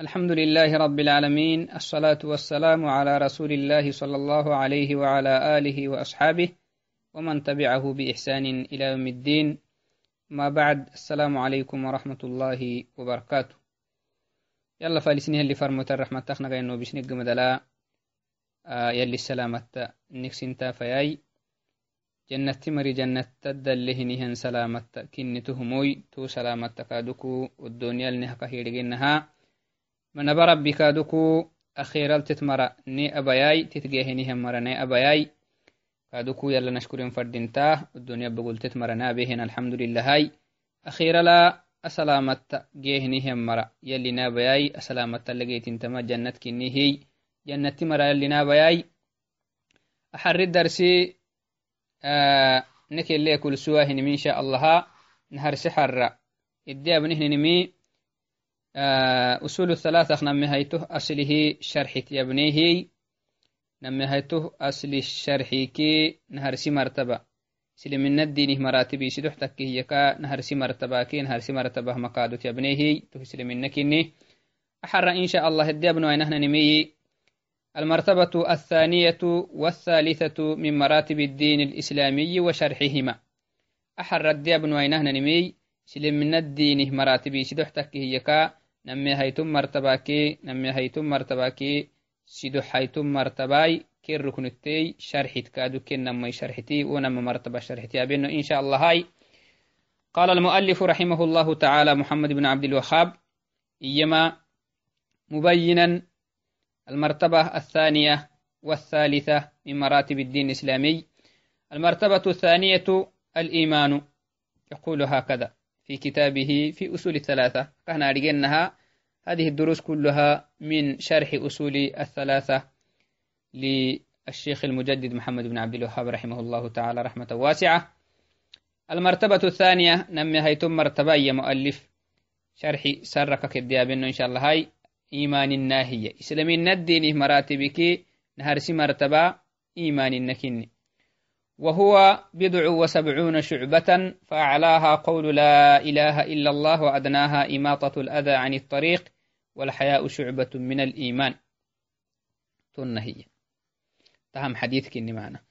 الحمد لله رب العالمين الصلاة والسلام على رسول الله صلى الله عليه وعلى آله وأصحابه ومن تبعه بإحسان إلى يوم الدين. ما بعد السلام عليكم ورحمة الله وبركاته. يلا فالسنه اللي فرمت الرحمة تخنق إنه بشنق مدلا آه يلي السلامة نكسنتا فياي جنة مري جنة تدله نهن سلامة كنتهموي. تو سلامة كادوكو والدنيا لنهك هيرجنها manaba rabbikaduku akhiral tetmara ne abayai titgehenihen mara ne abayai kaduku yala nashkuren fadinta dunya bagul tetmara nabehen alhamdulillahai akhirala asalamatta gehenihen mara yalli nabayai asalamatta lageetintama jannat kinnihi jannati mara yalli nabayai axarri darsi nekele kulsuwahinimi insha allaha naharse xarra iddi abnihninimi أصول الثلاثة نمي هيته أصله شرحت يبنيه نمي هيته أصل الشرحيكي نهرسي مرتبة. سلمنا الدين مراتبي سدح تكيه يكا نهرسي مرتبة كي نهرسي مرتبة مقادة يبنيه تهسلمنا كني أحر إن شاء الله الدي أبنو نحن نمي. المرتبة الثانية والثالثة من مراتب الدين الإسلامي وشرحهما. أحر الدي أبنو نحن نمي. سلمنا الدين مراتبي سدح تكيه يكا نمي هيتم مرتباكي نمي هيتم مرتباكي سيدو حيتم مرتباي كي ركنتي شرحت كادو كي نمي شرحتي ونمي مرتبة شرحتي. أبينو إن شاء الله هاي. قال المؤلف رحمه الله تعالى محمد بن عبد الوهاب إيما مبينا المرتبة الثانية والثالثة من مراتب الدين الإسلامي. المرتبة الثانية الإيمان يقول هكذا. في كتابه في أصول الثلاثة. كان أرجنها هذه الدروس كلها من شرح أصول الثلاثة للشيخ المجدد محمد بن عبد الوهاب رحمه الله تعالى رحمة واسعة. المرتبة الثانية نمي هيتم مرتبة يا مؤلف. شرح سرك كديابين إن شاء الله هاي. إيمان الناهية. إسلامي نديني مراتبك نهرسي مرتبة إيمان النكني وهو بضع وسبعون شعبة فأعلاها قول لا إله إلا الله وأدناها إماطة الأذى عن الطريق والحياء شعبة من الإيمان. تنهي. تهم حديث كني معنا.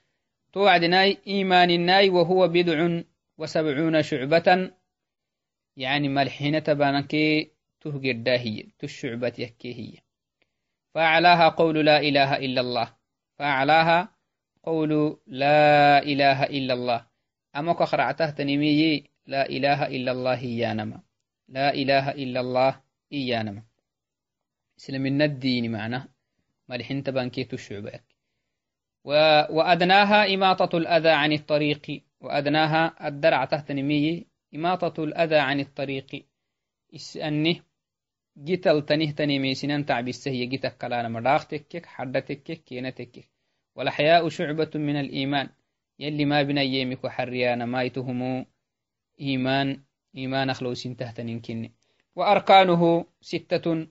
توعدناي إيمان الناي وهو بضع وسبعون شعبة. يعني ملحنة بانكي تهجر داهية تشعبة يكي فأعلاها قول لا إله إلا الله. فأعلاها قول لا إله إلا الله. أما قرعته تنمي لا إله إلا الله إيانما. لا إله إلا الله إيانما. إسلام الدين معناه مالحين تبانكيت الشعبك. وأدناها إماطة الأذى عن الطريق. وأدناها الدرع تحت نمي إماطة الأذى عن الطريق. إسأنه جتل تنه تنمي سنان تعبي السهية جتك كلانا مراختك حدتك كينتك والحياء شعبة من الإيمان. يلي ما بنا يمك حريانا ما يتهمو إيمان إيمان أخلوس تهتنين كني وأركانه ستة.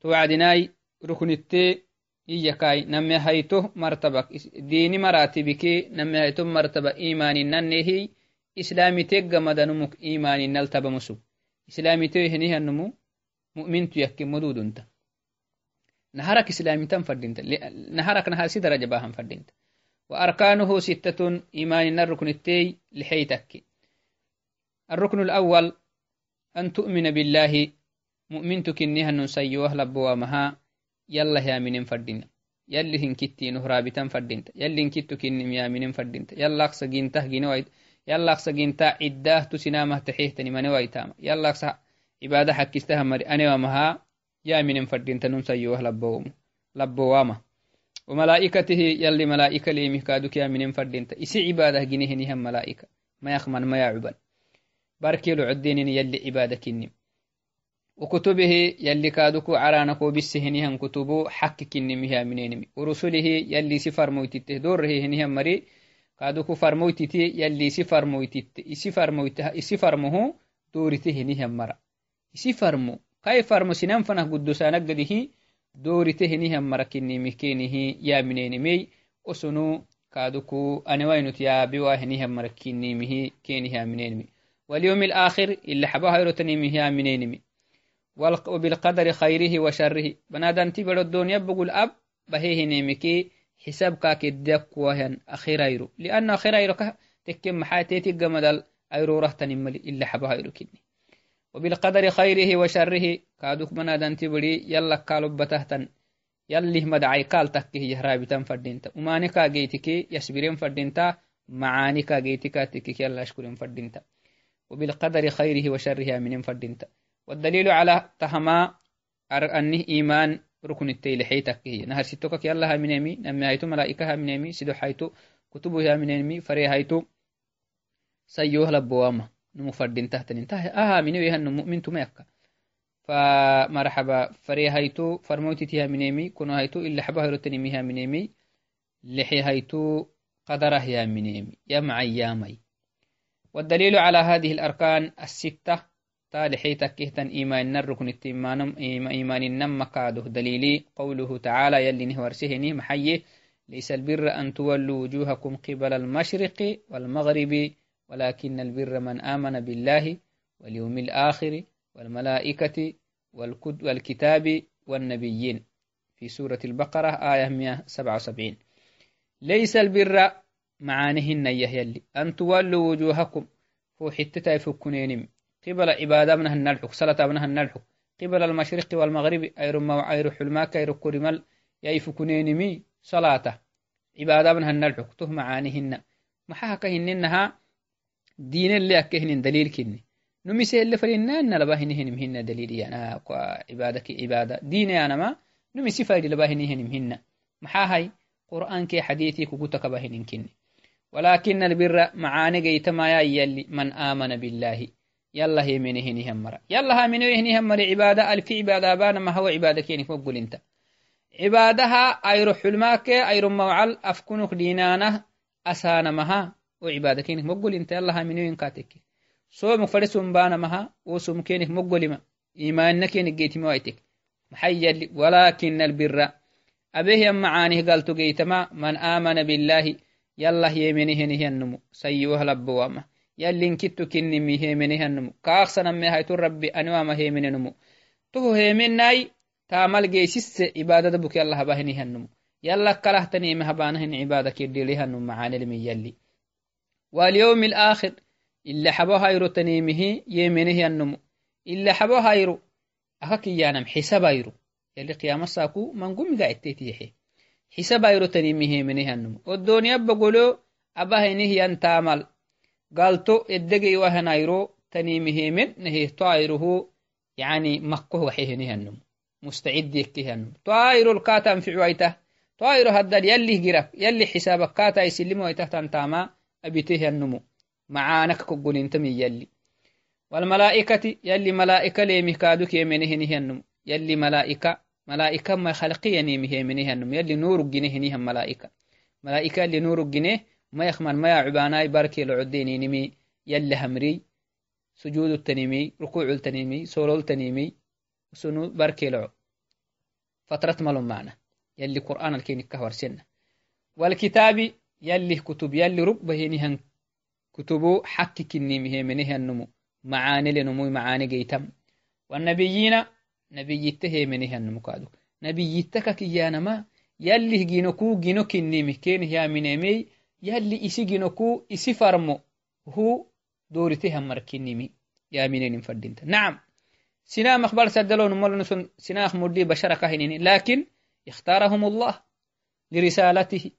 توعدناي ركن التي إيكاي نمي هيته مرتبك. ديني مراتبك. نمي هيته مرتبة إيمان ننهي. إسلامي تيغ مدنمك إيمان نلتب مسو. إسلامي تيهنه النمو مؤمن تيكي مدود انت. نهرك إسلامي تم فردينت. نهرك نهار سي درجة باهم فردينت. وأركانه ستة إيمان الركن التي لحيتك. الركن الأول أن تؤمن بالله. مؤمن تكنيها نسيوه لبوا مها يلا يا من فردين. يلي هنكتي نهرابتا فردينت. يلي هنكتو كنم يا من فردينت. يلا أقصى جنته جنويت يلا أقصى جنتا عداه تسنامه تحيهتني من ويتام يلا أقصى عبادة حكستها مري أنا ومها يا من فردين تنون سيوه لبوم لبوامة وملائكته يلي ملائكة لي مكادوك يا من فردين إسي عبادة جنيه نهم ملائكة. ما يخمن ما يعبد باركي له عدين يلي عبادة كنم وكتبه يلي كادوكو عرانكو بسهنهم كتبو حق كنم هي منينم ورسله يلي سفر موتته دوره هنهم مري. كادوكو فرموتتي يلي سفر موتت سفر موتها سفر مهو دورته هنهم مرا. سفر مو. Kai farmosinan fanah guddosanagadihi doritehinihan marakinimikenihi yaminenimey osunu kaduku anewainut yabiwahinihan marakinimihi kenihi aminenimi واليوم الآخر اللي حباها يروتنيمي هي منينمي وبالقدر خيره وشره. بنادم تبر الدنيا بقول أب بهيه نيمكي حساب كاك الدك وهن أخيرا لأن أخيرا تكم محاتيتي قمدل أيرو رهتن ملي إلا حبها أيرو كدني وبالقدر خيره وشره كادوك بنادم تبري يلا كالبتهتن يلي مدعي قال تكه يهرابتن فردينتا. ومانكا جيتكي يسبرين فردينتا. معانكا جيتكا تكي يلا أشكرين فردينتا. وبالقدر خيره وشره من فردينتا. والدليل على تهما أنه إيمان ركن التيل حيتك هي نهر ستوكك يلا من يمي نمي هيتو ملائكة من يمي سيدو حيتو كتبه من يمي فري هيتو سيوه لبواما نمو فردين تحت انتهى. آها من يهن مؤمن تميكا فمرحبا فري هيتو فرموتي تيها من يمي كنو هيتو إلا حبا هيروتني ميها من يمي لحي هيتو قدره يا من يمي يمع يامي والدليل على هذه الأركان الستة. تالحي تكهتن إيمان الركن التيمان إيمان النم دليلي قوله تعالى يلي نهورسهني محيه ليس البر أن تولوا وجوهكم قبل المشرق والمغرب. ولكن البر من آمن بالله واليوم الآخر والملائكة والكتاب والنبيين. في سورة البقرة آية 177 ليس البر معانهن يهيلي أن تولوا وجوهكم. فو حتتا يفكنين قبل عبادة من النلحق صلاة من النلحق قبل المشرق والمغرب. أير ما أير حلماك أير كرمال يفكنين صلاة. عبادة من النلحق ته معانهن محاك هننها دين اللي أكهن دليل كني نمسي اللي فرينا أن لباهنهن مهن دليل يعني عبادك عبادة دين أنا ما نمسي فايد لباهنهن مهن محاهي قرآن كي حديثي كوكوتك باهنين كني ولكن البر معاني جيتما يلي من آمن بالله. يلا هي من هني همرا يلا ها من هني همرا عبادة ألف عبادة بانا ما هو عبادة كيني فوق انت. عبادها أيرو حلماك أيرو موعل أفكنك دينانه أسانا wo cibaada kenik moggoli inte allah aminoyinka somuk fade sumbanamaha wo sum kenik moggolima imanna kenik geytima waitek maxay walakin albira abehyan macaanih galto geytama man amana billahi yallah yemenehenihiannumu sayiwoh labbowama yallinkittu kinnimi hemenehyannumu rabbi aniwama hemenenumu toho hemenai taamal geysisse cibaadada buke allah habahinihiannumu yallah kalahtanime cibaada kedilihannu macaanelimi واليوم الآخر إلا حبو هايرو تنيمه يمنه ينمو إلا حبو هايرو أكاكي يانم حساب هايرو. يلي قيام ساكو من قم قاعد تيتيحي. حساب هايرو تنيمه منه ينمو والدنيا بقولو أبهنه ينتامل قالتو إدقي وهنايرو تنيمه من نهيه طائره يعني مكه وحيه نهنم مستعد يكهنم طائر الكاتا في عويته. طائر هدد يلي جرك يلي حسابك كاتا يسلم ويته تنتاما أبيته النمو. معانك كقول انتمي يلي. والملائكة يلي ملائكة لي مكادوك يمنه نهنم يلي ملائكة ملائكة ما خلقية نيمه منه النم يلي نور جنيه نيهم ملائكة ملائكة اللي نور جنيه ما يخمن ما يعباناي باركي لعديني نمي. يلي همري. سجود التنيمي ركوع التنيمي سولو التنيمي سنو باركي لعو فترة ملون معنا. يلي قرآن الكين كهور سنة. والكتاب يلي كتب يلي ربه نهن كتبو حكي كنيمه منه النمو معاني لنمو معاني جيتم. والنبيين نبيته منه النمو كادو. نبيتك كيانما يلي جينوكو جينو كنيمه كين هي منيمي يلي isi ginoku isi farmo hu dorite hammarkinimi yamineni fadinta نعم. سنا مخبر سدلون مولنسون سنا مدي بشر كهنين لكن اختارهم الله لرسالته.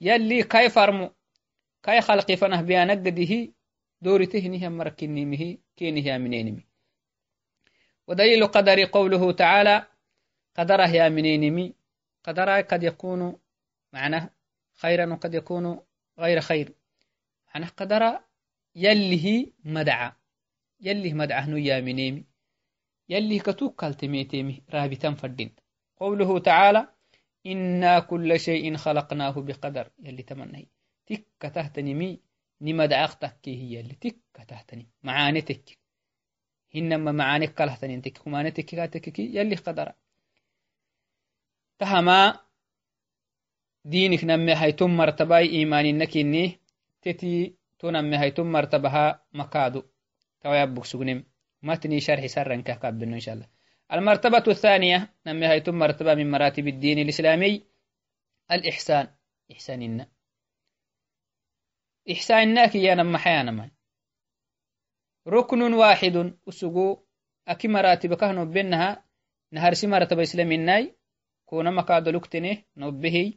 يلي كاي خلق فنه بيانقده دورته نهم مركنيمه كينه يامنينمي ودليل قدر قوله تعالى قدره يا منينمي قدره قد يكون معناه خيرا وقد يكون غير خير. معناه قدر يليه مدعى يليه مدعى هنو يا منيمي يليه كتوك كالتميتيمي رابطا فردين قوله تعالى إنا كل شيء خلقناه بقدر. يلي تمنهي تك تهتني مي. نمدع أختك هي. اللي تك تهتني معانتك. إنما معانك كالهتني تك معانتك كاتك يلي قدر. تهما دينك نمي هيتم مرتباي. إيمانينك إني تتي تنمي هيتم مرتبها. مكادو توا يبك سجنم متني شرح سرا كهكابن إن شاء الله. المرتبة الثانية نمي هيتم مرتبة من مراتب الدين الإسلامي الإحسان إحساننا إحساننا كي ينم حيانا ما ركن واحد أسقو أكي مراتب كهنو بينها نهرسي مرتبة إسلامي كون مكاد لكتنه نبهي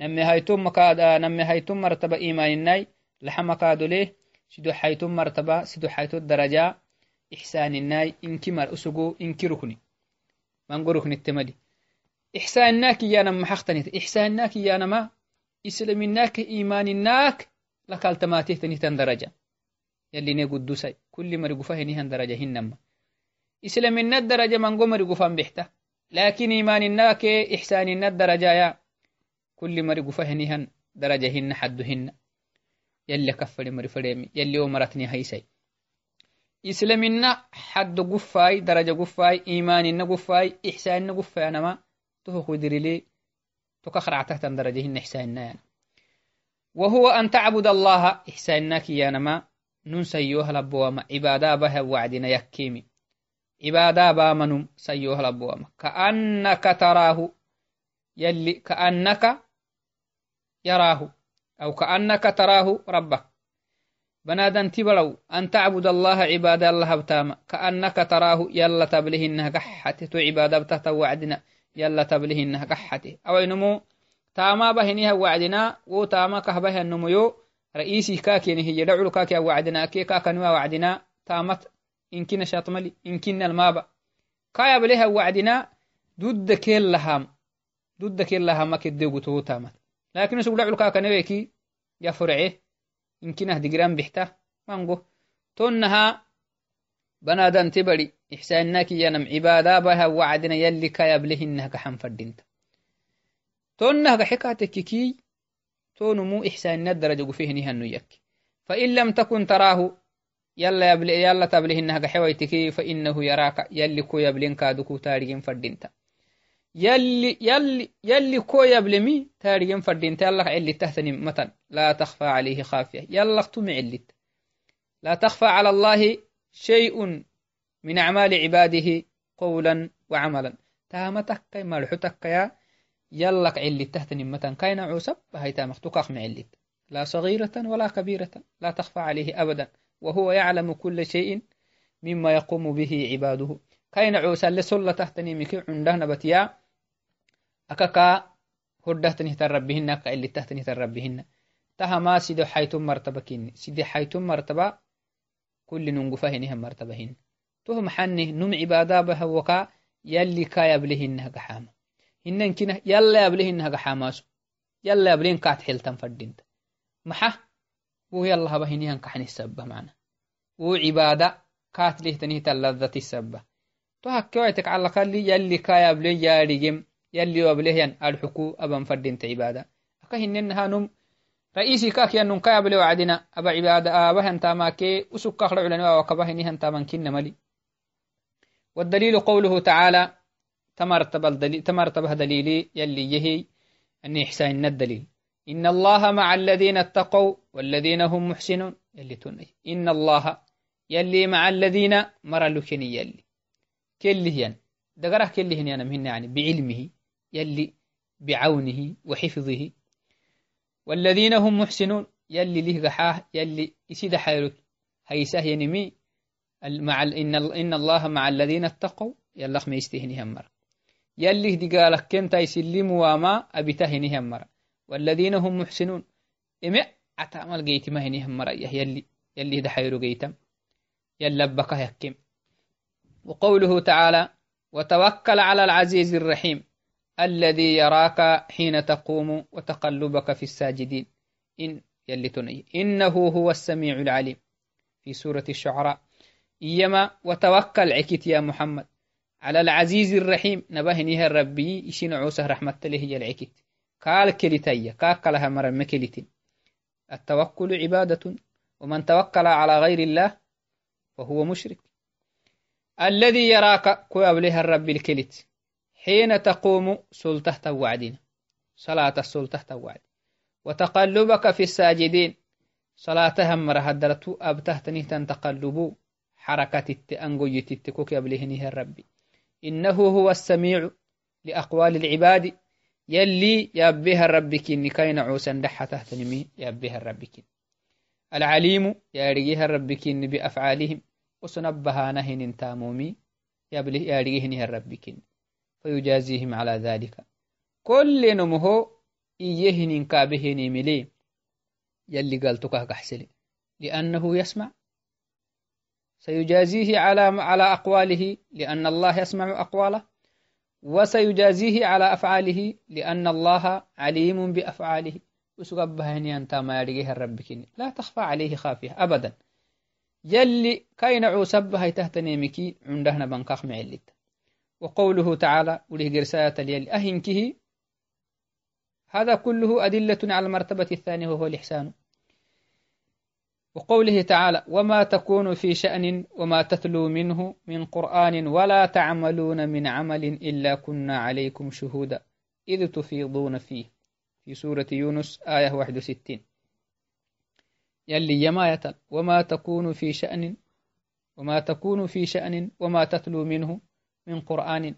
نمي هيتم مكاد نمي هيتم مرتبة إيماننا لحم مكاد ليه سدو حيتم مرتبة سدو حيتو الدرجة إحسان الناي إنكي مر أسقو إنكي ركني. من ركني التمدي. إحسان ناك يا نما حختني إحسان ناك يا نما إسلام ناك إيمان ناك لك التماتيه تنهتن درجة. يلي ني قدوسي كل مري قفاه نهن درجة هنما إسلام الدرجة من قمر قفان بحته لكن إيمان الناك إحسان الدرجة يا كل مري قفاه نهن درجة هن حدهن يلي كفر مري فريمي. يلي ومرتني هيسي إسلامنا حد قفاي درجة قفاي إيماننا قفاي إحساننا قفاي أنا ما تهو لي. تكخرع تحت درجة إن إحساننا يعني. وهو أن تعبد الله إحساننا كي أنا ما ننسيوه لبوما عبادة بها وعدنا يكيمي. عبادة بامنم سيوه لبوما كأنك تراه يلي كأنك يراه. أو كأنك تراه ربك. بنادن تبلو أن تعبد الله عباد الله بتاما كأنك تراه يلا تبله إنها قحته تو عبادة بتاتا وعدنا يلا تبله إنها قحته. أو إنمو تاما بهنها وعدنا وتاما كهبه النمو يو رئيسي كاكي نهي يدعو كاكي وعدنا كي كاكنوا وعدنا تامت إن كنا شاطملي إن كنا المابا. كايا بليها وعدنا ضد كيل لهام ضد كيل لهام ما كدو تو تامت لكن سوق دعو كاكا نويكي يا فرعيه يمكنه دقران بحته مانغو تنها بنادن تبري إحسانك ينم عبادة بها وعدنا يلي كيبله إنها كحن فردينت تنها حكاتك كي تونمو إحسان يلي كو يبلمي تاريين فردين تالك علي تهتني متن لا تخفى عليه خافية. يلا اختم علت لا تخفى على الله شيء من أعمال عباده قولا وعملا. تامتك كي مرحتك يا يلك علي تهتني متن كاين عوسب هاي تامك تقاق معلت لا صغيرة ولا كبيرة. لا تخفى عليه أبدا. وهو يعلم كل شيء مما يقوم به عباده. كاين عوسى لسلة تهتني مكي عنده نبتيا أكاكا هدهتني تربهن كا اللي تهتني تربهن تها ما سيدو حيتم مرتبة كين سيدي حيتم مرتبة كل ننقفهنهم مرتبهن تهم حنه نم عبادة بهوكا يلي كا يبلهنها قحامة هنن كنا يلا يبلهنها قحاماسو يلا يبلين كات حلتن فردينت محا وهو يلا هبهنيهن كحني السبة معنا وعبادة كات لهتنه تلذة السبة تو هكويتك على الأقل يلي كا يبلين ياريجم يلي وبلهيان الحكو أبا فردين عبادة أكهن هانم رئيسي كاك ينن كايا بلي وعدنا أبا عبادة أبهن تاما كي أسك كاخر علنا وكبهن هن تاما كن ملي. والدليل قوله تعالى تمرتب الدليل تمرتب دليلي يلي يهي أن إحسان الدليل إن الله مع الذين اتقوا والذين هم محسنون. يلي تني إن الله يلي مع الذين مرلوكني يلي. كلهن دقره كلهن أنا مهن يعني بعلمه. يلي بعونه وحفظه. والذين هم محسنون يلي له قحاه يلي يسيد حيرك هيساه ينمي مع إن, إن الله مع الذين اتقوا. يلا ما يستهني همر يلي دي قالك كنت يسلموا وما أبتهني همر والذين هم محسنون. إمع أتعمل قيت ما هني همر يلي يلي ده حيرو قيتم. يلا يكم وقوله تعالى وتوكل على العزيز الرحيم. الذي يراك حين تقوم وتقلبك في الساجدين. إن يلي تني إنه هو السميع العليم. في سورة الشعراء. إيما وتوكل عكت يا محمد. على العزيز الرحيم. نبهنيها الربي إشين عوسه رحمة له هي العكت. قال كلتي. كاكلها مر مكلت. التوكل عبادة. ومن توكل على غير الله فهو مشرك. الذي يراك. كو الرب الكلت. حين تقوم سلطة وعدنا صلاة السلطة وعد. وتقلبك في الساجدين. صلاة مرة هدرتو أبتهتني تنتقلبو حركة التأنقو يتتكوك يبلهنها الرب إنه هو السميع لأقوال العباد. يلي يابيها الربك كين عوسا دحة تهتنمي يابيها الربك العليم يارجيها الربك بأفعالهم. وسنبها نهن تامومي يابله يارجيهن الربك فيجازيهم على ذلك. كل نمه إيهن كابهن ملي يلي قالتك كحسلي لأنه يسمع. سيجازيه على على أقواله لأن الله يسمع أقواله. وسيجازيه على أفعاله لأن الله عليم بأفعاله. وسقبها هني أنت ما يرجيها الرب لا تخفى عليه خافية أبدا. يلي كاين عوسبها تهتني مكي عندهنا بنقاخ معلت. وقوله تعالى وله قرساية اليلي أهنكه. هذا كله أدلة على المرتبة الثانية وهو الإحسان. وقوله تعالى وما تكون في شأن وما تتلو منه من قرآن ولا تعملون من عمل إلا كنا عليكم شهودا. إذ تفيضون فيه. في سورة يونس آية 61 يلي يما وما تكون في شأن وما تكون في شأن وما تتلو منه من قرآن.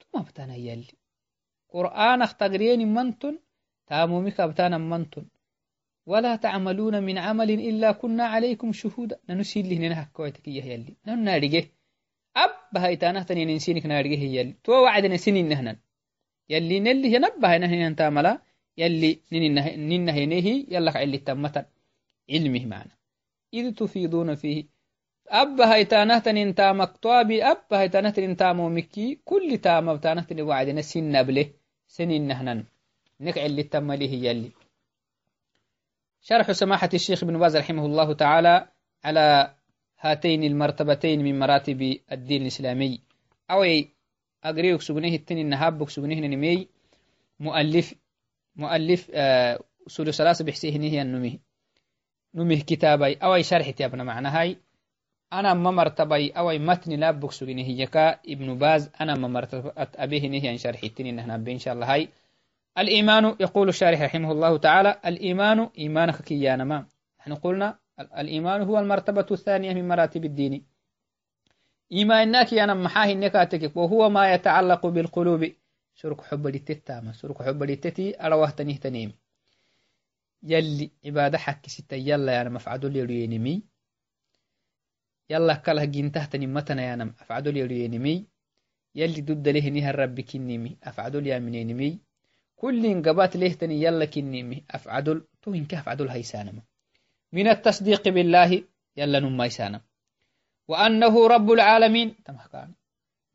ثم بتانا يلي. قرآن اختغرين منتن تامومك بتانا منتن. ولا تعملون من عمل إلا كنا عليكم شهودا. ننسيل لهنا هكويتك يلي. نن نارجه أب هايتانا تاني ننسينك نارجه يلي. تو وعدنا سنين نهنا. يلي نلي ينبه نهنا تاملا يلي ننه نهي يلا اللي تمتا علمه معنا. إذ تفيضون فيه أب هايتانا تنين تامك توابي أب هايتانا تنين تامو مكي كل تامو تانا تنين وعدنا سن نبله سنين نهنا نكع اللي تمليه يلي. شرح سماحة الشيخ ابن باز رحمه الله تعالى على هاتين المرتبتين من مراتب الدين الإسلامي. أو أقريك سجنه التن النهاب سجنه نمي. مؤلف مؤلف آه، ثلاثة بحسيه نهي النمي. نمه كتابي. أو شرح تيابنا معنى هاي أنا ما مرتبي أو متن لابك سجنه يكا ابن باز أنا ما مرتبة أبيه نهي عن شرح التن إن شاء الله. هاي. الإيمان يقول الشارح رحمه الله تعالى الإيمان إيمانك كيانما نحن قلنا الإيمان هو المرتبة الثانية من مراتب الدين. إيمانك يانا محاه النكاتك وهو ما يتعلق بالقلوب. سرك حب للتتامة سرك حب للتتي أروه تنيه تنيم يلي عبادة حك ستة. يلا يانا مفعدول يلينمي يلا كله جنته تنمتنا يانا أفعدول يلينمي يلي ضد له نهر ربي كنمي أفعدول يا منينمي كل قبات ليهتني يلا كنيمي. أفعدل تو إنك أفعدل هيسانما من التصديق بالله يلا نما يسانم وأنه رب العالمين. تمحكان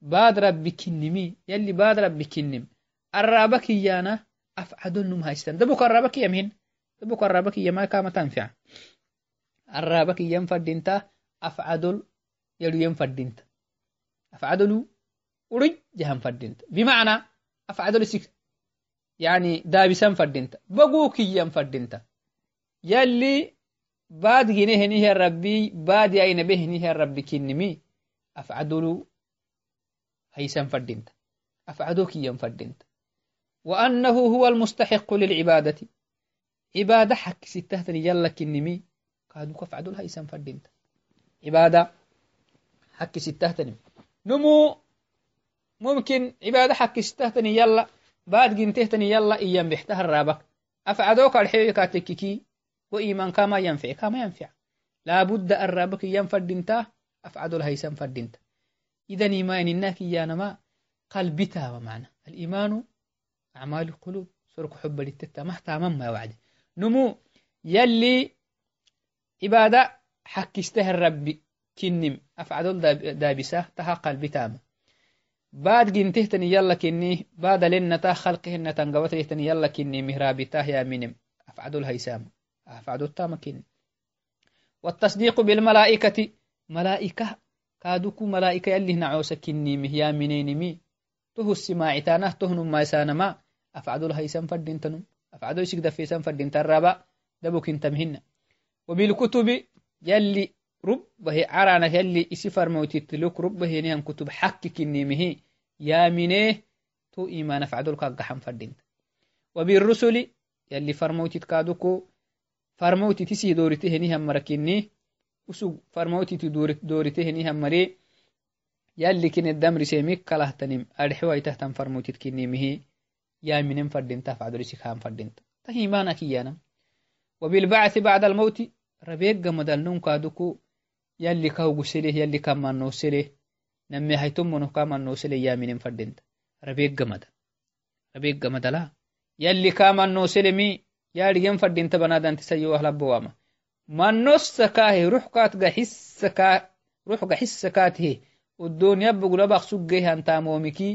باد ربي كنمي يلي باد ربي كنم الرابك يانا أفعدل نم هيسان دبك الرابك يمين دبك الرابك يما كما تنفع. الرابك ينفد انت أفعدل يلو ينفد انت أفعدل ورج جهم فدنت. بمعنى أفعدل سك يعني دابسان فردنت بقوكيا فردنت يلي بعد جنيه نيه ربي بعد أين به نيه ربي كنمي. أفعدلو هيسان فردنت أفعدوكيا فردنت وأنه هو المستحق للعبادة. عبادة حق ستهتني يلا كنمي. قادوا كفعدول هيسان فردنت عبادة حق ستهتني نمو ممكن عبادة حق ستهتني يلا بعد جنتهتني يلا إيام بحتها الرابك أفعدوك الحيوي كاتككي وإيمان كما ينفع كما ينفع. لابد الرابك ينفع دينتا أفعدو الهيسان فردينتا إذا إيمان إنك إيانا قلبتها ومعنى. الإيمان أعمال القلوب سرك حب للتتا تمام ما وعد. نمو يلي عبادة حكسته الرب كنم. أفعدول دابسة تها قلبي تامه بعد جنتهتني يلا كني بعد لنا تا خلقهن تنقوتهتني يلا كني مهرابته يا منم. أفعدوا الهيسام أفعدوا التامكين والتصديق بالملائكة ملائكة كادوكو ملائكة يلي نعوس كني مهيا منين مي. تهو السماعتانه تهن ما يسانما أفعدوا الهيسام فردينتنم أفعدوا يسك دفيسام فردينتن رابا دبوك انتمهن وبالكتب يلي ربه عرانا يلي إسي فرموتي لوك ربه نيان كتب حكك النيمه يا منيه تو إيمان فعدل كاقحم فردين وبالرسل يلي فرموتي تكادوكو فرموتي تسي دورته نيهم مركني وسو فرموتي دورته نيهم مري. يلي كن الدمر سيميك كله تنم أرحوا يتهتم فرموتت كنيمه يا منين فردين تفعل رسك هم فردين تهي ما نكيانا وبالبعث بعد الموت rabeeggamadalnonkaaduku yalli kahugusele yalli kamanoosele namme haytomono kamanoosele yaaminen fadenta rabeeggamada rabeeggamadala yalli kamanooselemi yaadhigen fadinta banaadantisayo ahlabowama mannossa kaahe ruxkaatga hissa kaatihe uddoniya bugulabaq suggeh hantamoomiki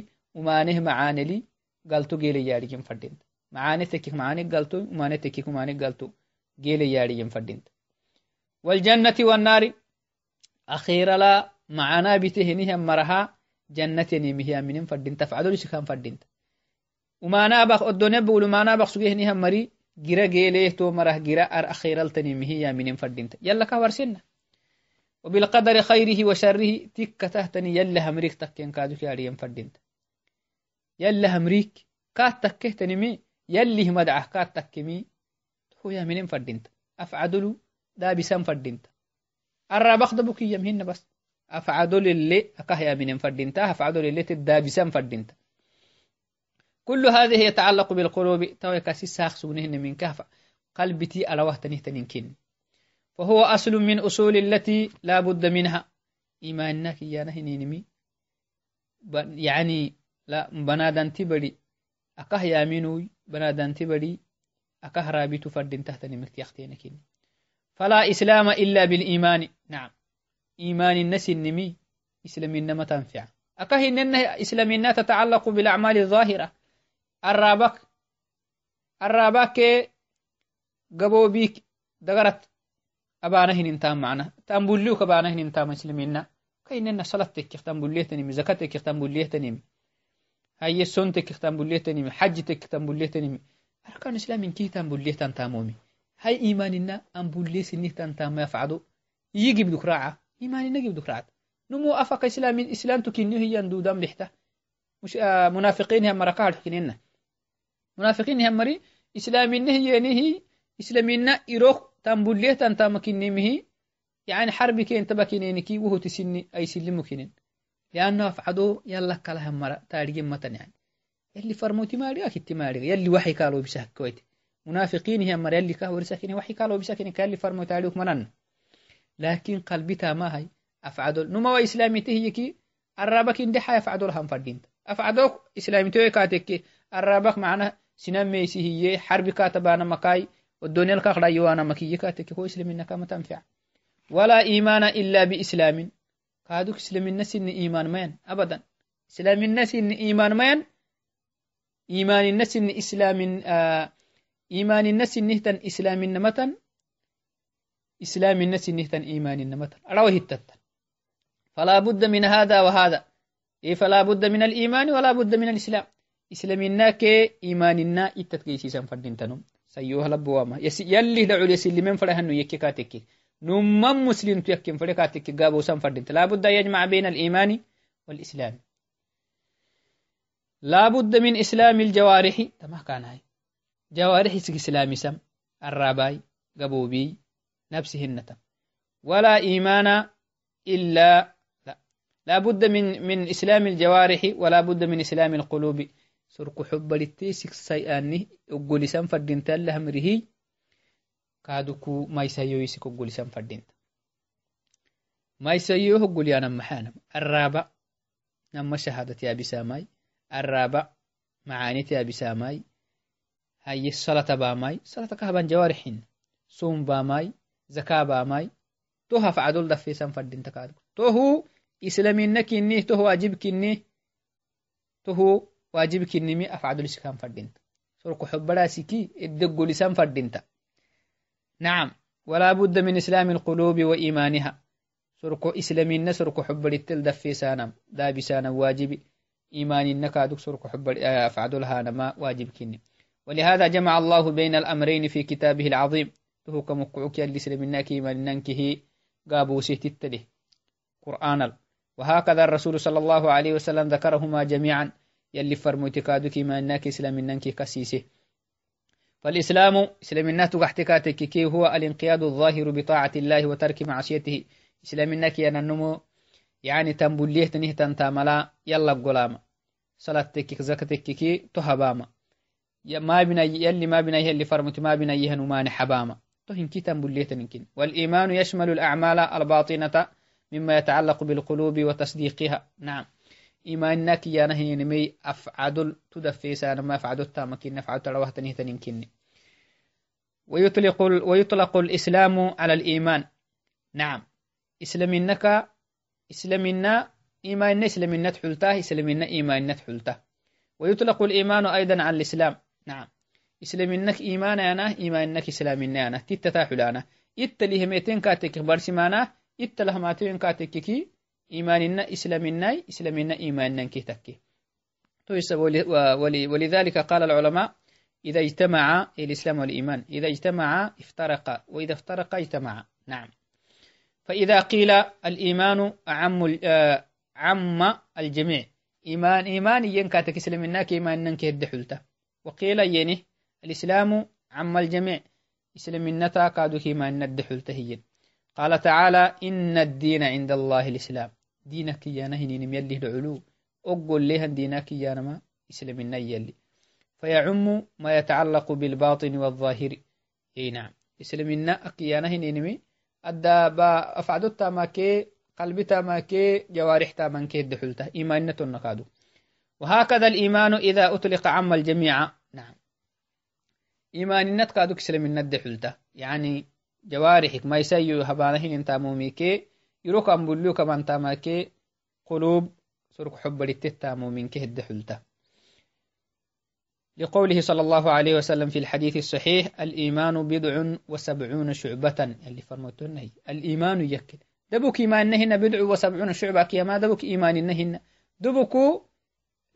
macaaneli galto geele yaadhigen fadinta macaane tekik macaane galto umaane tekik umaane galto geele yaadhigen fadinta والجنة والنار. أخيرا لا معنا بتهنها مرها جنة نيمها من فردين. تفعلوا ليش كان فردين. وما نابخ الدنيا بقول ما نابخ سجيه نها مري جرا جيليه تو مره جرا أر أخيرا التنيمه يا من فردين. يلا كورسنا وبالقدر خيره وشره تك تهتني يلا همريك تكين كادوك يا ريم فردين. يلا همريك كات تكه تنمي يلي مدعه كات تكمي هو يا من فردين. أفعدلو. دا دبوك يمهن بس. أفعدل اللي أكهيا من فردينتا. أفعدل اللي تدا بسام فردينتا. كل هذه يتعلق بالقلوب. تو كاسي ساخ سونهن من كهف. قلبتي على وهتنه تنكين فهو أصل من أصول التي لا بد منها. إيمانك يا نهنينمي يعني لا بنادان تبري. أكه يامينوي بنادان تبري. أكه رابط فردين تحت نمكت يختينكين فلا إسلام إلا بالإيمان. نعم. إيمان الناس النمي إسلام إنما تنفع. أكه إن إسلام تتعلق بالأعمال الظاهرة. الرابك الرابك قبو بيك دغرت أبانا هن انتام معنا. تنبوليوك أبانا هن انتام مسلمين كايننا صلاة تك تنبوليه تنمي زكاة تك تنبوليه تنمي هاي السون تك تنبوليه تنمي حج تك تنبوليه تنمي أركان إسلام كي تنبوليه تنتامومي هاي إيماننا أن بولي سنه تنتام يفعدو يجي بدك راعة. إيماننا يجي بدك راعة. نمو أفق إسلام إسلام تكينه هي دودان بحته مش آه منافقين هم مركال حكيننا منافقين هم مري إسلامنا هي نهي إسلامنا إروخ تنبوليه تنتام كنمه يعني حرب كين تبكينينكي وهو تسني أي سلم كنين لأنه أفعدو يلا كلها مرة تاريخ متن يعني اللي فرموتي ماري أكيد ماري يلي وحي قالوا بسهك كويتي. منافقين هي مر يلي كهور سكني وحي قالوا بسكني كان اللي فرموا تعليق منن لكن قلبتها ما هي؟ أفعدل نما وإسلامي تهيكي الرابك إن دحا يفعدل هم فردين أفعدوك إسلامي توي كاتك الرابك معنا سنام ميسي هي حرب كاتبانا مكاي والدنيا الكاخرا يوانا مكي كاتك هو إسلامي نكا تنفع. ولا إيمان إلا بإسلام. كادوك إسلام الناس إن إيمان مين؟ أبدا. إسلام الناس إن إيمان مين؟ إيمان الناس إن إسلام آه إيمان الناس نهتن إسلام النمتن إسلام الناس نهتن إيمان النمتن. أروه التتن. فلا بد من هذا وهذا. إيه فلا بد من الإيمان ولا بد من الإسلام. إسلامنا كي إيماننا إتتكيسي سنفردين تنم سيوها لبواما يلي دعو ليسلمين فرهنو يكي كاتكي. نمم مسلم تيكين فريكاتك قابو سنفردين لا بد يجمع بين الإيمان والإسلام. لا بد من إسلام الجوارح. تما كان هاي. جوارح إسلامي سم الراباي قبوبي نفسهن ولا إيمان إلا لا. لا بد من من إسلام الجوارح ولا بد من إسلام القلوب. سرق حب للتيسك سيئاني أقول سم فردين تله مريه كادوكو ما يسيو يسك أقول سم فردين ما يسيو أقول أنا محانا الرابع نما شهادة يا بساماي. الرابع معاني يا بساماي. هاي الصلاة باماي صلاة كهبان جوارحين صوم باماي زكاة باماي توها فعدول دفي سنفردين تكاد. توهو إسلامي نكيني توهو واجب كيني توهو واجب كيني مي أفعدول إسكام فردين. سرق حب راسكي الدقو لسان فردين نعم ولا بد من إسلام القلوب وإيمانها. سرق إسلامي نسرق حب للتل دفي سانم دابي سانم واجب إيمان النكادك سرق حب أفعدولها نما واجب كيني ولهذا جمع الله بين الأمرين في كتابه العظيم. تهو كمقعوك يلي سلمناك مننكه قابو سيتتله قرآن وهكذا الرسول صلى الله عليه وسلم ذكرهما جميعا. يلي فرموتكادك منك سلمناك كسيسه. فالإسلام إسلامنا تحتكاتك كي هو الانقياد الظاهر بطاعة الله وترك معصيته. إسلامنا كي يننمو يعني تنبليه تنه تنتاملا. يلا قلاما صلاة تكك زكاة تككي تهباما. ما بنا يلي ما بنا يلي فرمت ما بنا يهن وما حباما. تهن كي تنبليه تنكين والإيمان يشمل الأعمال الباطنة مما يتعلق بالقلوب وتصديقها. نعم. إيمانك يا نهي نمي أفعدل تدفيسان ما أفعدل تامكين نفعل تلوه تنه تنكين ويطلق, ويطلق الإسلام على الإيمان. نعم. إسلامنك إسلامنا إيمان إسلامنا تحلته إسلامنا إيمان تحلته ويطلق الإيمان أيضا على الإسلام. نعم. إسلامنك إيمان أنا إيمانك إسلامنا أنا. تتتاحل أنا. إتليه ميتين كاتك برسمانا إتله ماتين كاتك كي. إيماننا إسلامنا إسلامنا إيماننا تكي. ولذلك قال العلماء إذا اجتمع الإسلام والإيمان إذا اجتمع افترق وإذا افترق اجتمع. نعم. فإذا قيل الإيمان عم عم الجميع. إيمان إيمان ينكاتك سلم الناك إيمان ننك الدحلته وقيل ينه الإسلام عم الجميع. إسلام النتا كادوك إيمان الدحلته هي قال تعالى إن الدين عند الله الإسلام. دينك يا نهي يلي العلو أقول لها دينك يا نما إسلام يلي فيعم ما يتعلق بالباطن والظاهر. إي نعم. اسلمنا اكيانا هنينمي أدى با أفعدو تاماكي قلبي تاماكي جوارح تامانكي الدحلته إيمانة النقادو وهكذا الإيمان إذا أطلق عم الجميع. إيمان نتقادو كسلمنا الدحلته يعني جوارحك ما يسيو هبانهن انتاموميكي يروك أمبوليو كمان تاماكي قلوب سرك حب للتتامومينكي الدحلته لقوله صلى الله عليه وسلم في الحديث الصحيح الإيمان بضع وسبعون شعبة. اللي فرموتون هي. الإيمان يكل. دبك إيمان نهن بضع وسبعون شعبة. كيما دبك إيمان نهن دبك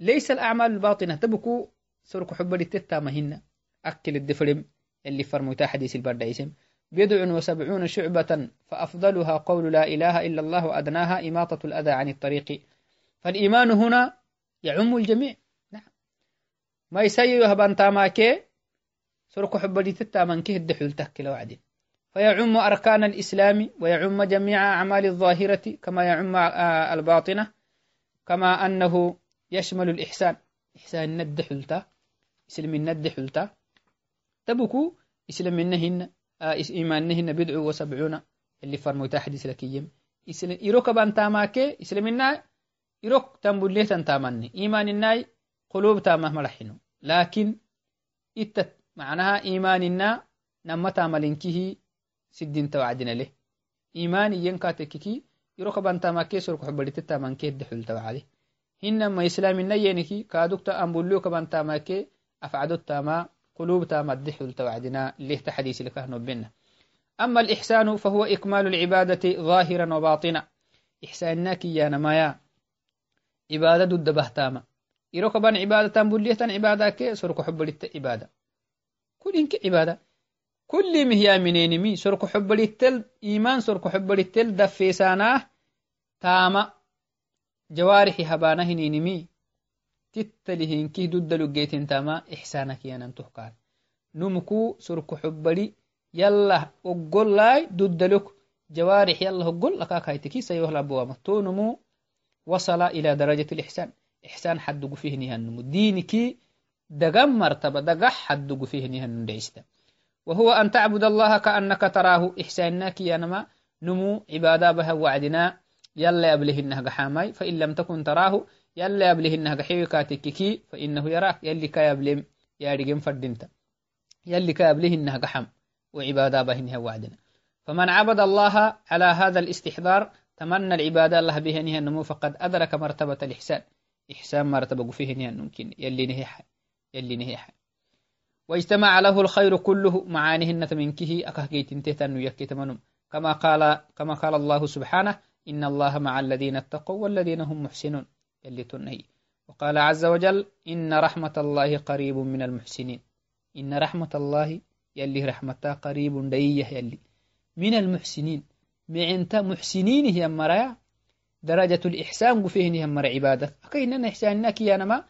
ليس الأعمال الباطنة. دبك سرك حب للتتامهن أكل الدفرم اللي فرموتا حديث البرد اسم بضع وسبعون شعبة فأفضلها قول لا إله إلا الله وأدناها إماطة الأذى عن الطريق. فالإيمان هنا يعم الجميع. ما يسيو هبان تاماكي سرق حبدي تتامنكي الدحول تكي لوعدين فيعم أركان الإسلام ويعم جميع أعمال الظاهرة كما يعم آه، الباطنة كما أنه يشمل الإحسان. إحسان ند حلتا إسلام ند حلتا تبكو إسلام منهن آه إيمانهن بدع وسبعون اللي فرموتا حديث لكيم إسلام إيروك بان تاماكي إسلام الناي إيروك تنبوليه تنتامني إيمان الناي قلوب تامه ملحنو. لكن إتت معناها إيماننا نما تاملنكه سدين توعدنا له. إيمان ينكاتككي يروك بانتا ما كيسر كحبلت تامان كي الدحول توعده هنما إسلامنا ينكي كادوك تأمبلوك بانتا ما كي أفعدو تاما قلوب تاما الدحول توعدنا اللي تحديث لك بنا أما الإحسان فهو إكمال العبادة ظاهرا وباطنا. إحسانك يا نمايا. عبادة الدبه تاما إيروك بان عبادة بلية عبادة كي سرق حب للت عبادة. كل إنك عبادة. كل مهيا منين مي سرق حب للتل إيمان سرق حب للتل دفيساناه تاما. جوارحي هبانه نينمي تتلهين كي دد لقيتين تاما إحسانك يانا تحقان نمكو سرق حبلي يلا أقول لاي دد لك جوارح يلا أقول لك هايتكي سيوه لابوامة تو نمو. وصل إلى درجة الإحسان. إحسان حدق فيه نهنم دينك دقم مرتبة دقح حدق فيه نهنم دعيستا وهو أن تعبد الله كأنك تراه. إحسانك ينما نمو عبادة بها وعدنا. يلا يبلهنه قحامي فإن لم تكن تراه يلا يبلهنه قحيوكاتككي فإنه يراك. يلي كيبلم يارجم فردنت يلي كيبلهنه قحم وعبادة بهنها وعدنا. فمن عبد الله على هذا الاستحضار تمنى العبادة الله بهنها النمو فقد أدرك مرتبة الإحسان. إحسان مرتبة فيه نيان ممكن يلي نهيح يلي نهيح واجتمع له الخير كله معانهن تمنكه أكهكيت انتهتن يكتمنم كما قال كما قال الله سبحانه إن الله مع الذين اتقوا والذين هم محسنون. يلي تنهي. وقال عز وجل إن رحمة الله قريب من المحسنين. إن رحمة الله يلي رحمتها قريب دية يلي. من المحسنين. معنت محسنين هي مرايا درجة الإحسان قفيه هم مر عبادة. أكيد إحسان كي أنا ما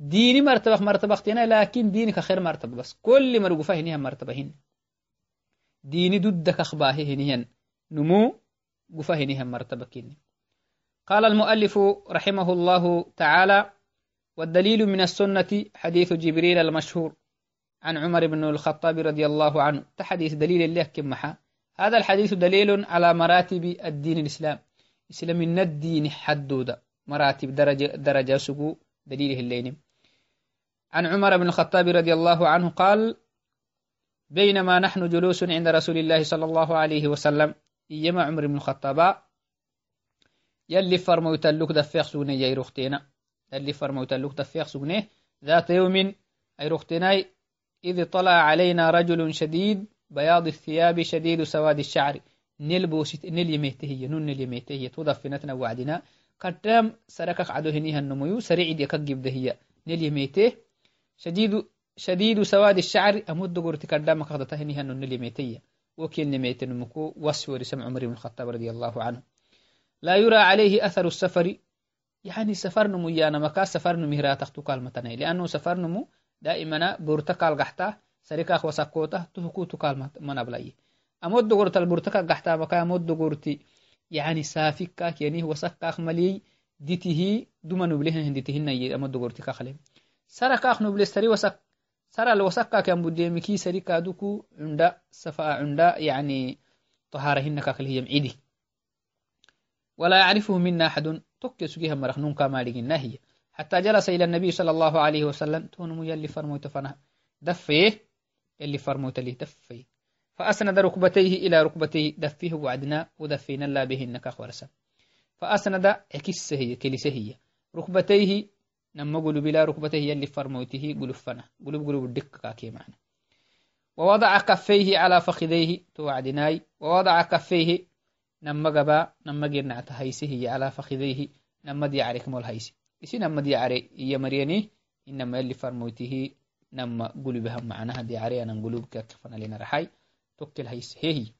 ديني مرتبة اختنا لكن دينك خير مرتبة بس. كل مر قفاه هم مرتبة هن. ديني ضدك أخباه هن. نمو قفاه هم مرتبة كين قال المؤلف رحمه الله تعالى والدليل من السنة حديث جبريل المشهور عن عمر بن الخطاب رضي الله عنه. تحديث دليل الله كم هذا الحديث دليل على مراتب الدين الإسلام. إسلام الدين حدودة مراتب درجة, درجة سقو. دليله الليل عن عمر بن الخطاب رضي الله عنه قال بينما نحن جلوس عند رسول الله صلى الله عليه وسلم إيما عمر بن الخطاب يلي فرموت اللوك دفيق سوني يا رختينا يلي فرموت اللوك دفيق سوني. ذات يوم أي رختيناي إذ طلع علينا رجل شديد بياض الثياب شديد سواد الشعر. نلبوست نل يميته نون نل يميته تضفنتنا وعدنا. قدام سركك عدو هنيها النمو سريع يكجب دهيا نل يميته. شديد شديد سواد الشعر. أمد قرتي قدام قدته هنيها نل يميته وكيل نميت نمكو. وسور سمع عمر بن الخطاب رضي الله عنه. لا يرى عليه أثر السفر. يعني سفر نمو يانا مكا سفر نمو هرا تختو كالمتني لأنه سفر نمو دائما بورتكال قحتا سريكاخ وسكوته تهكو تكال منابلاي. أمود قرت البورتكال قحتا مكا أمود قرتي يعني سافكاك يعني وسكاخ ملي ديته دوما نبلهن هندتهن أمود قرتي كاخلين سركاخ نبلي سري وسك سرى كان بديمكي سري كادوكو عند سفا عند يعني طهارهن كاكل هي معيدي ولا يعرفه منا أحد. تكي سجيها مرخنون كما هي حتى جلس إلى النبي صلى الله عليه وسلم. تونمو يلي فرموت فنه. دفيه. يلي فرموت لي. دفيه. فأسند ركبتيه إلى ركبتيه دفيه وعدنا. ودفينا الله به إنك ورسا فأسند. عكسه كلسه ركبتيه. نما قلوب لا ركبتيه. يلي فرموته. قلوب فنه. قلوب قلوب الدك كاكي معنا. ووضع كفيه على فخذيه. توعدناي. ووضع كفيه نما قبا نما قرنا هيسه على فخذيه نما دي عليكم الهيسي isi nama diyacare iya maryani inama yali farmoytihi nama gulubaha macnaha diyacareyanan gulubkakafanalina tokkel haysehehi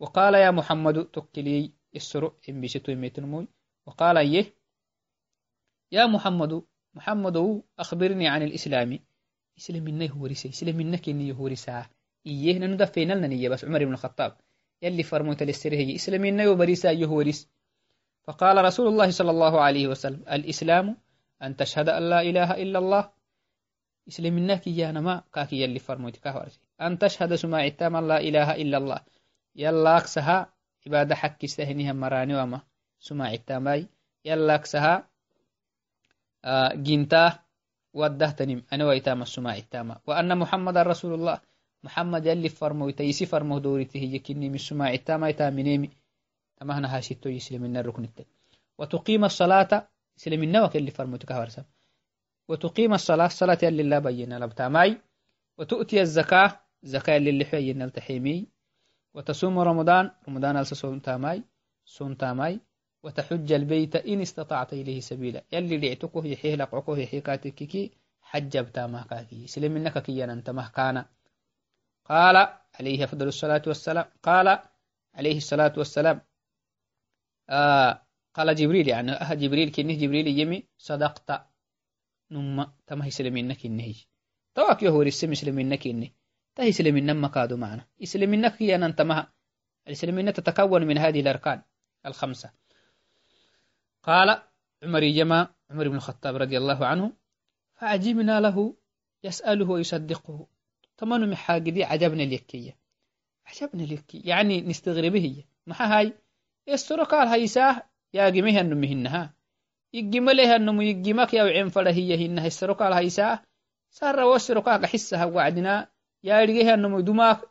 وقال يا محمد تكلي السرع إن بيشتو يميتنموي وقال يه يا محمد محمد أخبرني عن الإسلام إسلام إنه هو رسا إسلام إنك إنه هو رسا إيه ندفينا لنا بس عمر بن الخطاب يلي فرموت للسره إسلام إنه بريسا يهو رس فقال رسول الله صلى الله عليه وسلم الإسلام أن تشهد أن لا إله إلا الله. إسلام الناك يا نما كاكي يلي فرموتك أن تشهد سماع التام لا إله إلا الله. يلا أكسها عبادة حق استهنيها مراني وما. سماع التاماي يلا أكسها آه جنتا ودهتنم أنا وإتام السماع التامة وأن محمد رسول الله محمد يلي فرموتي يسي فرمو دورته يكني من سماع التامة يتامنيمي tamahna hashito islamina ruknitte وتقيم الصلاة اسلمنا وكل فرمتك هرسا وتقيم الصلاة صلاة اللي لا بينا لبتاماي وتؤتي الزكاة زكاة اللي حينا التحيمي وتصوم رمضان رمضان الصوم تاماي صوم تاماي. وتحج البيت إن استطعت إليه سبيلا. يلي لعتكه يحيه لقعكه يحيكاتك كي حج بتامه كاكي سلمنك كي أنت مهكانا. قال عليه أفضل الصلاة والسلام قال عليه الصلاة والسلام آه قال جبريل يعني أه جبريل كنه جبريل يمي صدقت نما تما يسلمينك كنه تواك يهو رسم يسلمينك كنه تهي سلمينا ما كادوا معنا. يسلمينك هي أن انتمها السلمينة تتكون من هذه الأركان الخمسة. قال عمر يجمع عمر بن الخطاب رضي الله عنه فعجبنا له يسأله ويصدقه. تمنوا محاقدي عجبنا اليكية. عجبنا اليكية. يعني نستغربه هي ما هاي؟ استرقال هيساه يا جميه النمهنها يجمع له النمو يجمعك يا وعين فله هنها. استرقال هيساه سار وسرقال حسها وعدنا. يا رجيه النمو دماغ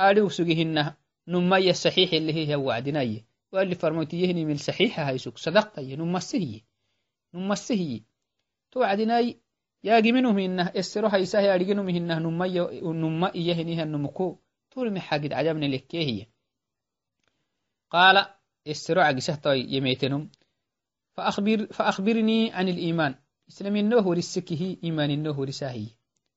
آلي وسجهنها نمي الصحيح اللي هي وعدنا. واللي فرموتيهني من صحيحة هيسوك صدقت يه نمسيه نمسيه توعدنا يا جمنو منه استرو هيساه يا رجنو منه نمي نمي يهنيها النمكو تقول محاجد عجبني لك هي قال السرع قسهتوي يميتنم فأخبر فأخبرني عن الإيمان إسلام النوه رسكه إيمان النوه رساهي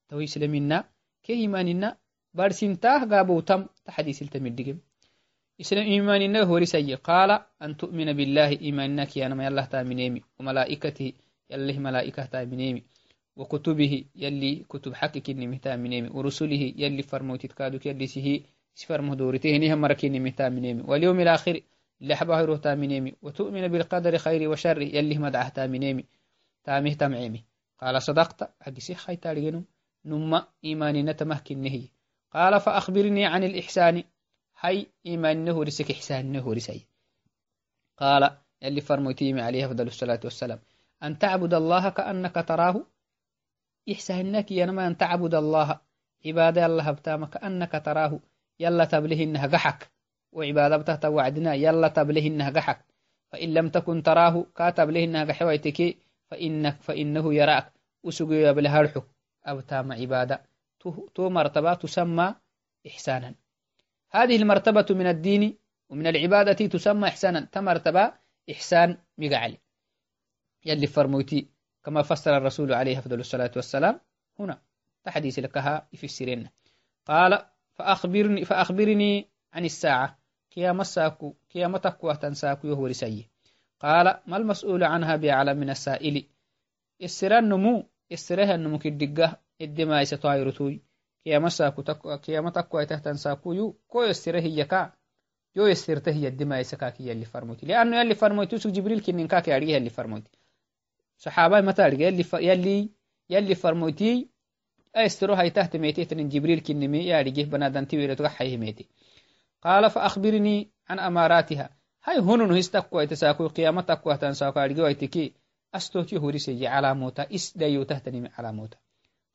تو إسلامنا كي إيماننا بارسنتاه قابو تم تحديث التمدقم إسلام إيمان النوه رساهي قال أن تؤمن بالله إيماننا كي أنا ما يالله تامنيمي وملائكته يالله ملائكة تامنيمي وكتبه يلي كتب حقك إني مهتامنيمي ورسله يلي فرموتت كادوك يلي سهي سفر مهدورته نهم مركين مهتامنيمي واليوم الآخر لحبه تامنيمي وتؤمن بالقدر خير وشر يلي مدعه تامنيمي تامه تمعيمي قال صدقت. أجسي خي تارجنم نما إيماني نتمهكن نهي قال فأخبرني عن الإحسان. هاي إيمان نهو رسك إحسان نهو رسي. قال يلي فرموتيمي عليه أفضل الصلاة والسلام. أن تعبد الله كأنك تراه. إحسانك ينما أن تعبد الله. عبادة الله بتام كأنك تراه. يلا تبله إنها قحك وعبادة بتهت وعدنا يلا تبله إنها قحك فإن لم تكن تراه كاتب له إنها قحويتك فإنك فإنه يراك. وسقي بالهرحو أو تام عبادة. تو مرتبة تسمى إحسانا. هذه المرتبة من الدين ومن العبادة تسمى إحسانا. تمرتبة إحسان مقعلي يلي فرموتي. كما فسر الرسول عليه أفضل الصلاة والسلام هنا تحديث لكها في السرين قال فأخبرني, فأخبرني عن الساعة. قيام الساكو قيامتك وتنساكو يهو رسي قال ما المسؤول عنها بأعلم من السائل؟ السران نمو السرها النمو كدقة الدماء ستايرتوي قيامتك وتنساكو يو كو السره يكا؟ يو السرته الدماء سكاكي يلي فرموتي. لأنه يلي فرموتي سوك جبريل كنين كاكي يلي فرموتي. صحابة متى يلي ف... يلي يلي فرموتي أسترو هاي تحت ميتي تن جبريل كنمي يا رجيه بنادن تيوير تغحيه ميتي. قال فأخبرني عن أماراتها. هاي هنون هستقوا يتساكو قيامتك وتنساكو أرجو يتكي أستوكي هوريسي على موتا إس دايو تهتني على موتا.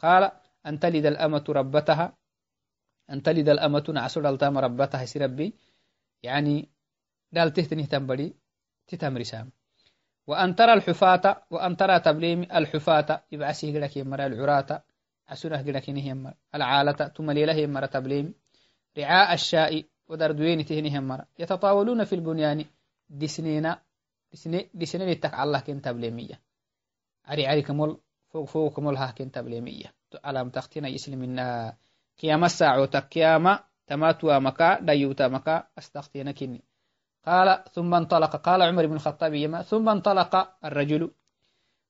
قال أن تلد الأمة ربتها أن تلد الأمة نعسر التام ربتها سربي يعني دال تهتني تنبري تتمري سام. وأن ترى الحفاة وأن ترى تبليم الحفاة يبعسيه لك يمر العراة عسنه لك يمر العالة ثم ليله يمر تبليم رعاء الشاء ودردوين تهني يمر. يتطاولون في البنيان دسنين دسنين التك الله كن تبليمية. عري عري كمول فوق فوق كمول ها كن تبليمية. على تختنا يسلمنا قيام الساعة تكياما تماتوا مكا ديوتا مكا استختينا كني قال ثم انطلق. قال عمر بن الخطاب يما ثم انطلق الرجل.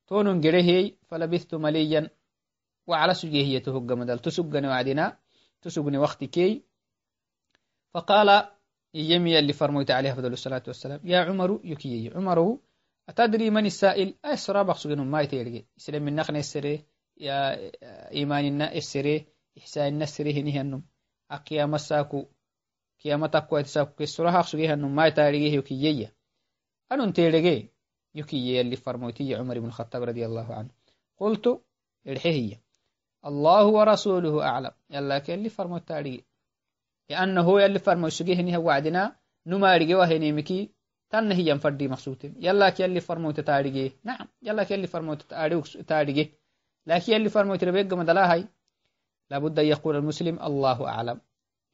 تون جرهي فلبثت مليا وعلى سجيه تهج مدل. تسجني وعدنا تسجني وقت كي فقال يمي اللي فرميت عليه أفضل الصلاة والسلام يا عمر يكي عمر أتدري من السائل؟ أسرى بخصوص ما يتيرجي إسلام من نخن السري يا إيمان السري إحسان النسري هني هنم. أقيا مساكو radiallahu anhu. Qultu irxehiya الله أعلم لابد أن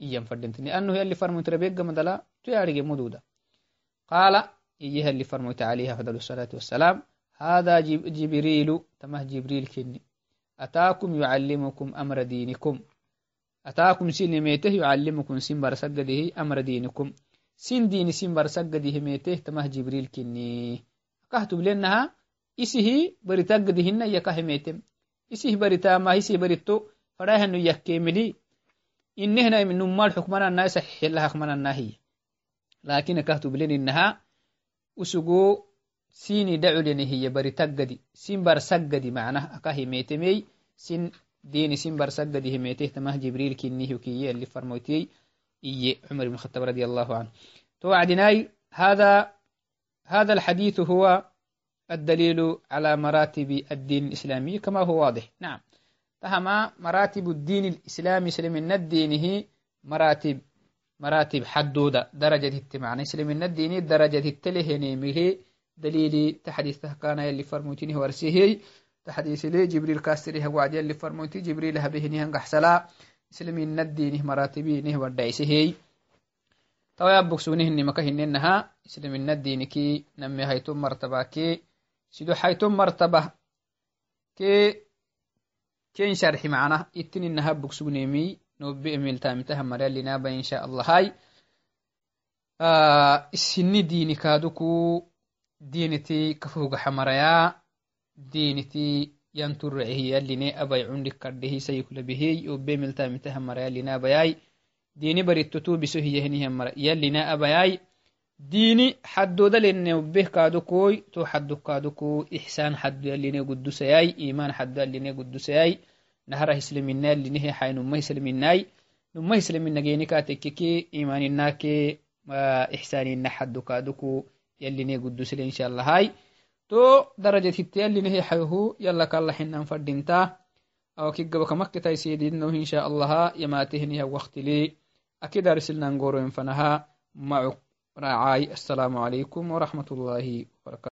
iyyan fadentini annuhu yalli farmoytira beeggamadala tu yaarigemududa qaala iyyi farmoyta alayhi afdal الsalaatu wasalaam hada jibriilu tamah jibriil kinni. Ataakum yucallimukum amra diinikum. Ataakum sinemeeteh yucallimukum sin barsagadihi amra diinikum. Sin diini sin barsagadihi meeteh tamah jibriil kinni. Akahtublenaha isihi baritaggadihinna iyakah meetem isih baritama isih baritto fadahanu yakkemeli ملي إنهنا من نمال حكمنا الناس صحيح لها حكمنا الناهي. لكن كهتب لين إنها أسقو سيني دعو لين هي بري تقدي. سين بر سقدي معناه أكاهي ميتمي سين ديني سين بر سقدي هميته تماه جبريل كنيه كي اللي فرموتي. إيه عمر بن الخطاب رضي الله عنه. توعدناي هذا هذا الحديث هو الدليل على مراتب الدين الإسلامي كما هو واضح. نعم. فهما مراتب الدين الإسلامي سلم الدين هي مراتب مراتب حدودة درجة التمعنى سلم الدين درجة التلهني مه دليل تحديث كان يلي فرموتينه ورسيه. تحديث لي جبريل كاستريه وعد يلي فرموتي. جبريل هبهنه انقحسلا سلم الدين مراتبينه ودعسه تويا بكسونه مكهننها سلم الدين كي نمي هيتم مرتبة كي. سيدو حيتم مرتبة كي ken sharxi macnah ittininnaha bogsugnemi nobe emeltamitaha maryalinaba insha allahai isini dini kaduku diniti kafogaxamaraya diniti yanturecehiyaline abai cundik kadhehi sayikulabehiy obe emeltamitaha marayalinabayai dini barittotu biso hiyahinihamara yalina abayai dini xaddoodaleneu behkaadokoy to xaddokaadokoy ixsaan xadduyaline gudusayay iman xadduyaline gudusayay nahrah islamina linehe hay numa islaminay numa islaminageenikatekeke imaninake ixsaanina xaddokaadoko yaline gudusile inshaallahay to darajat hitte yalinehe hayhu yalla kalla hinan fadhinta awakigabakamakkitaisedinnoh inshaallaha yamatehiniha waktili akidarsilnangoroenfanaha macuk إسلامنا جيني كاتككي إيماننا كي إحساننا حدو كادوكو يلي قدسي إن شاء الله هاي تو درجة التيالي نهي حيهو يلا كالله حنا فردينتا أو كي قبك مكة تيسيدينه إن شاء الله يماتهني وقت لي أكيد أرسلنا نقول فنها معك رعاي السلام عليكم ورحمة الله وبركاته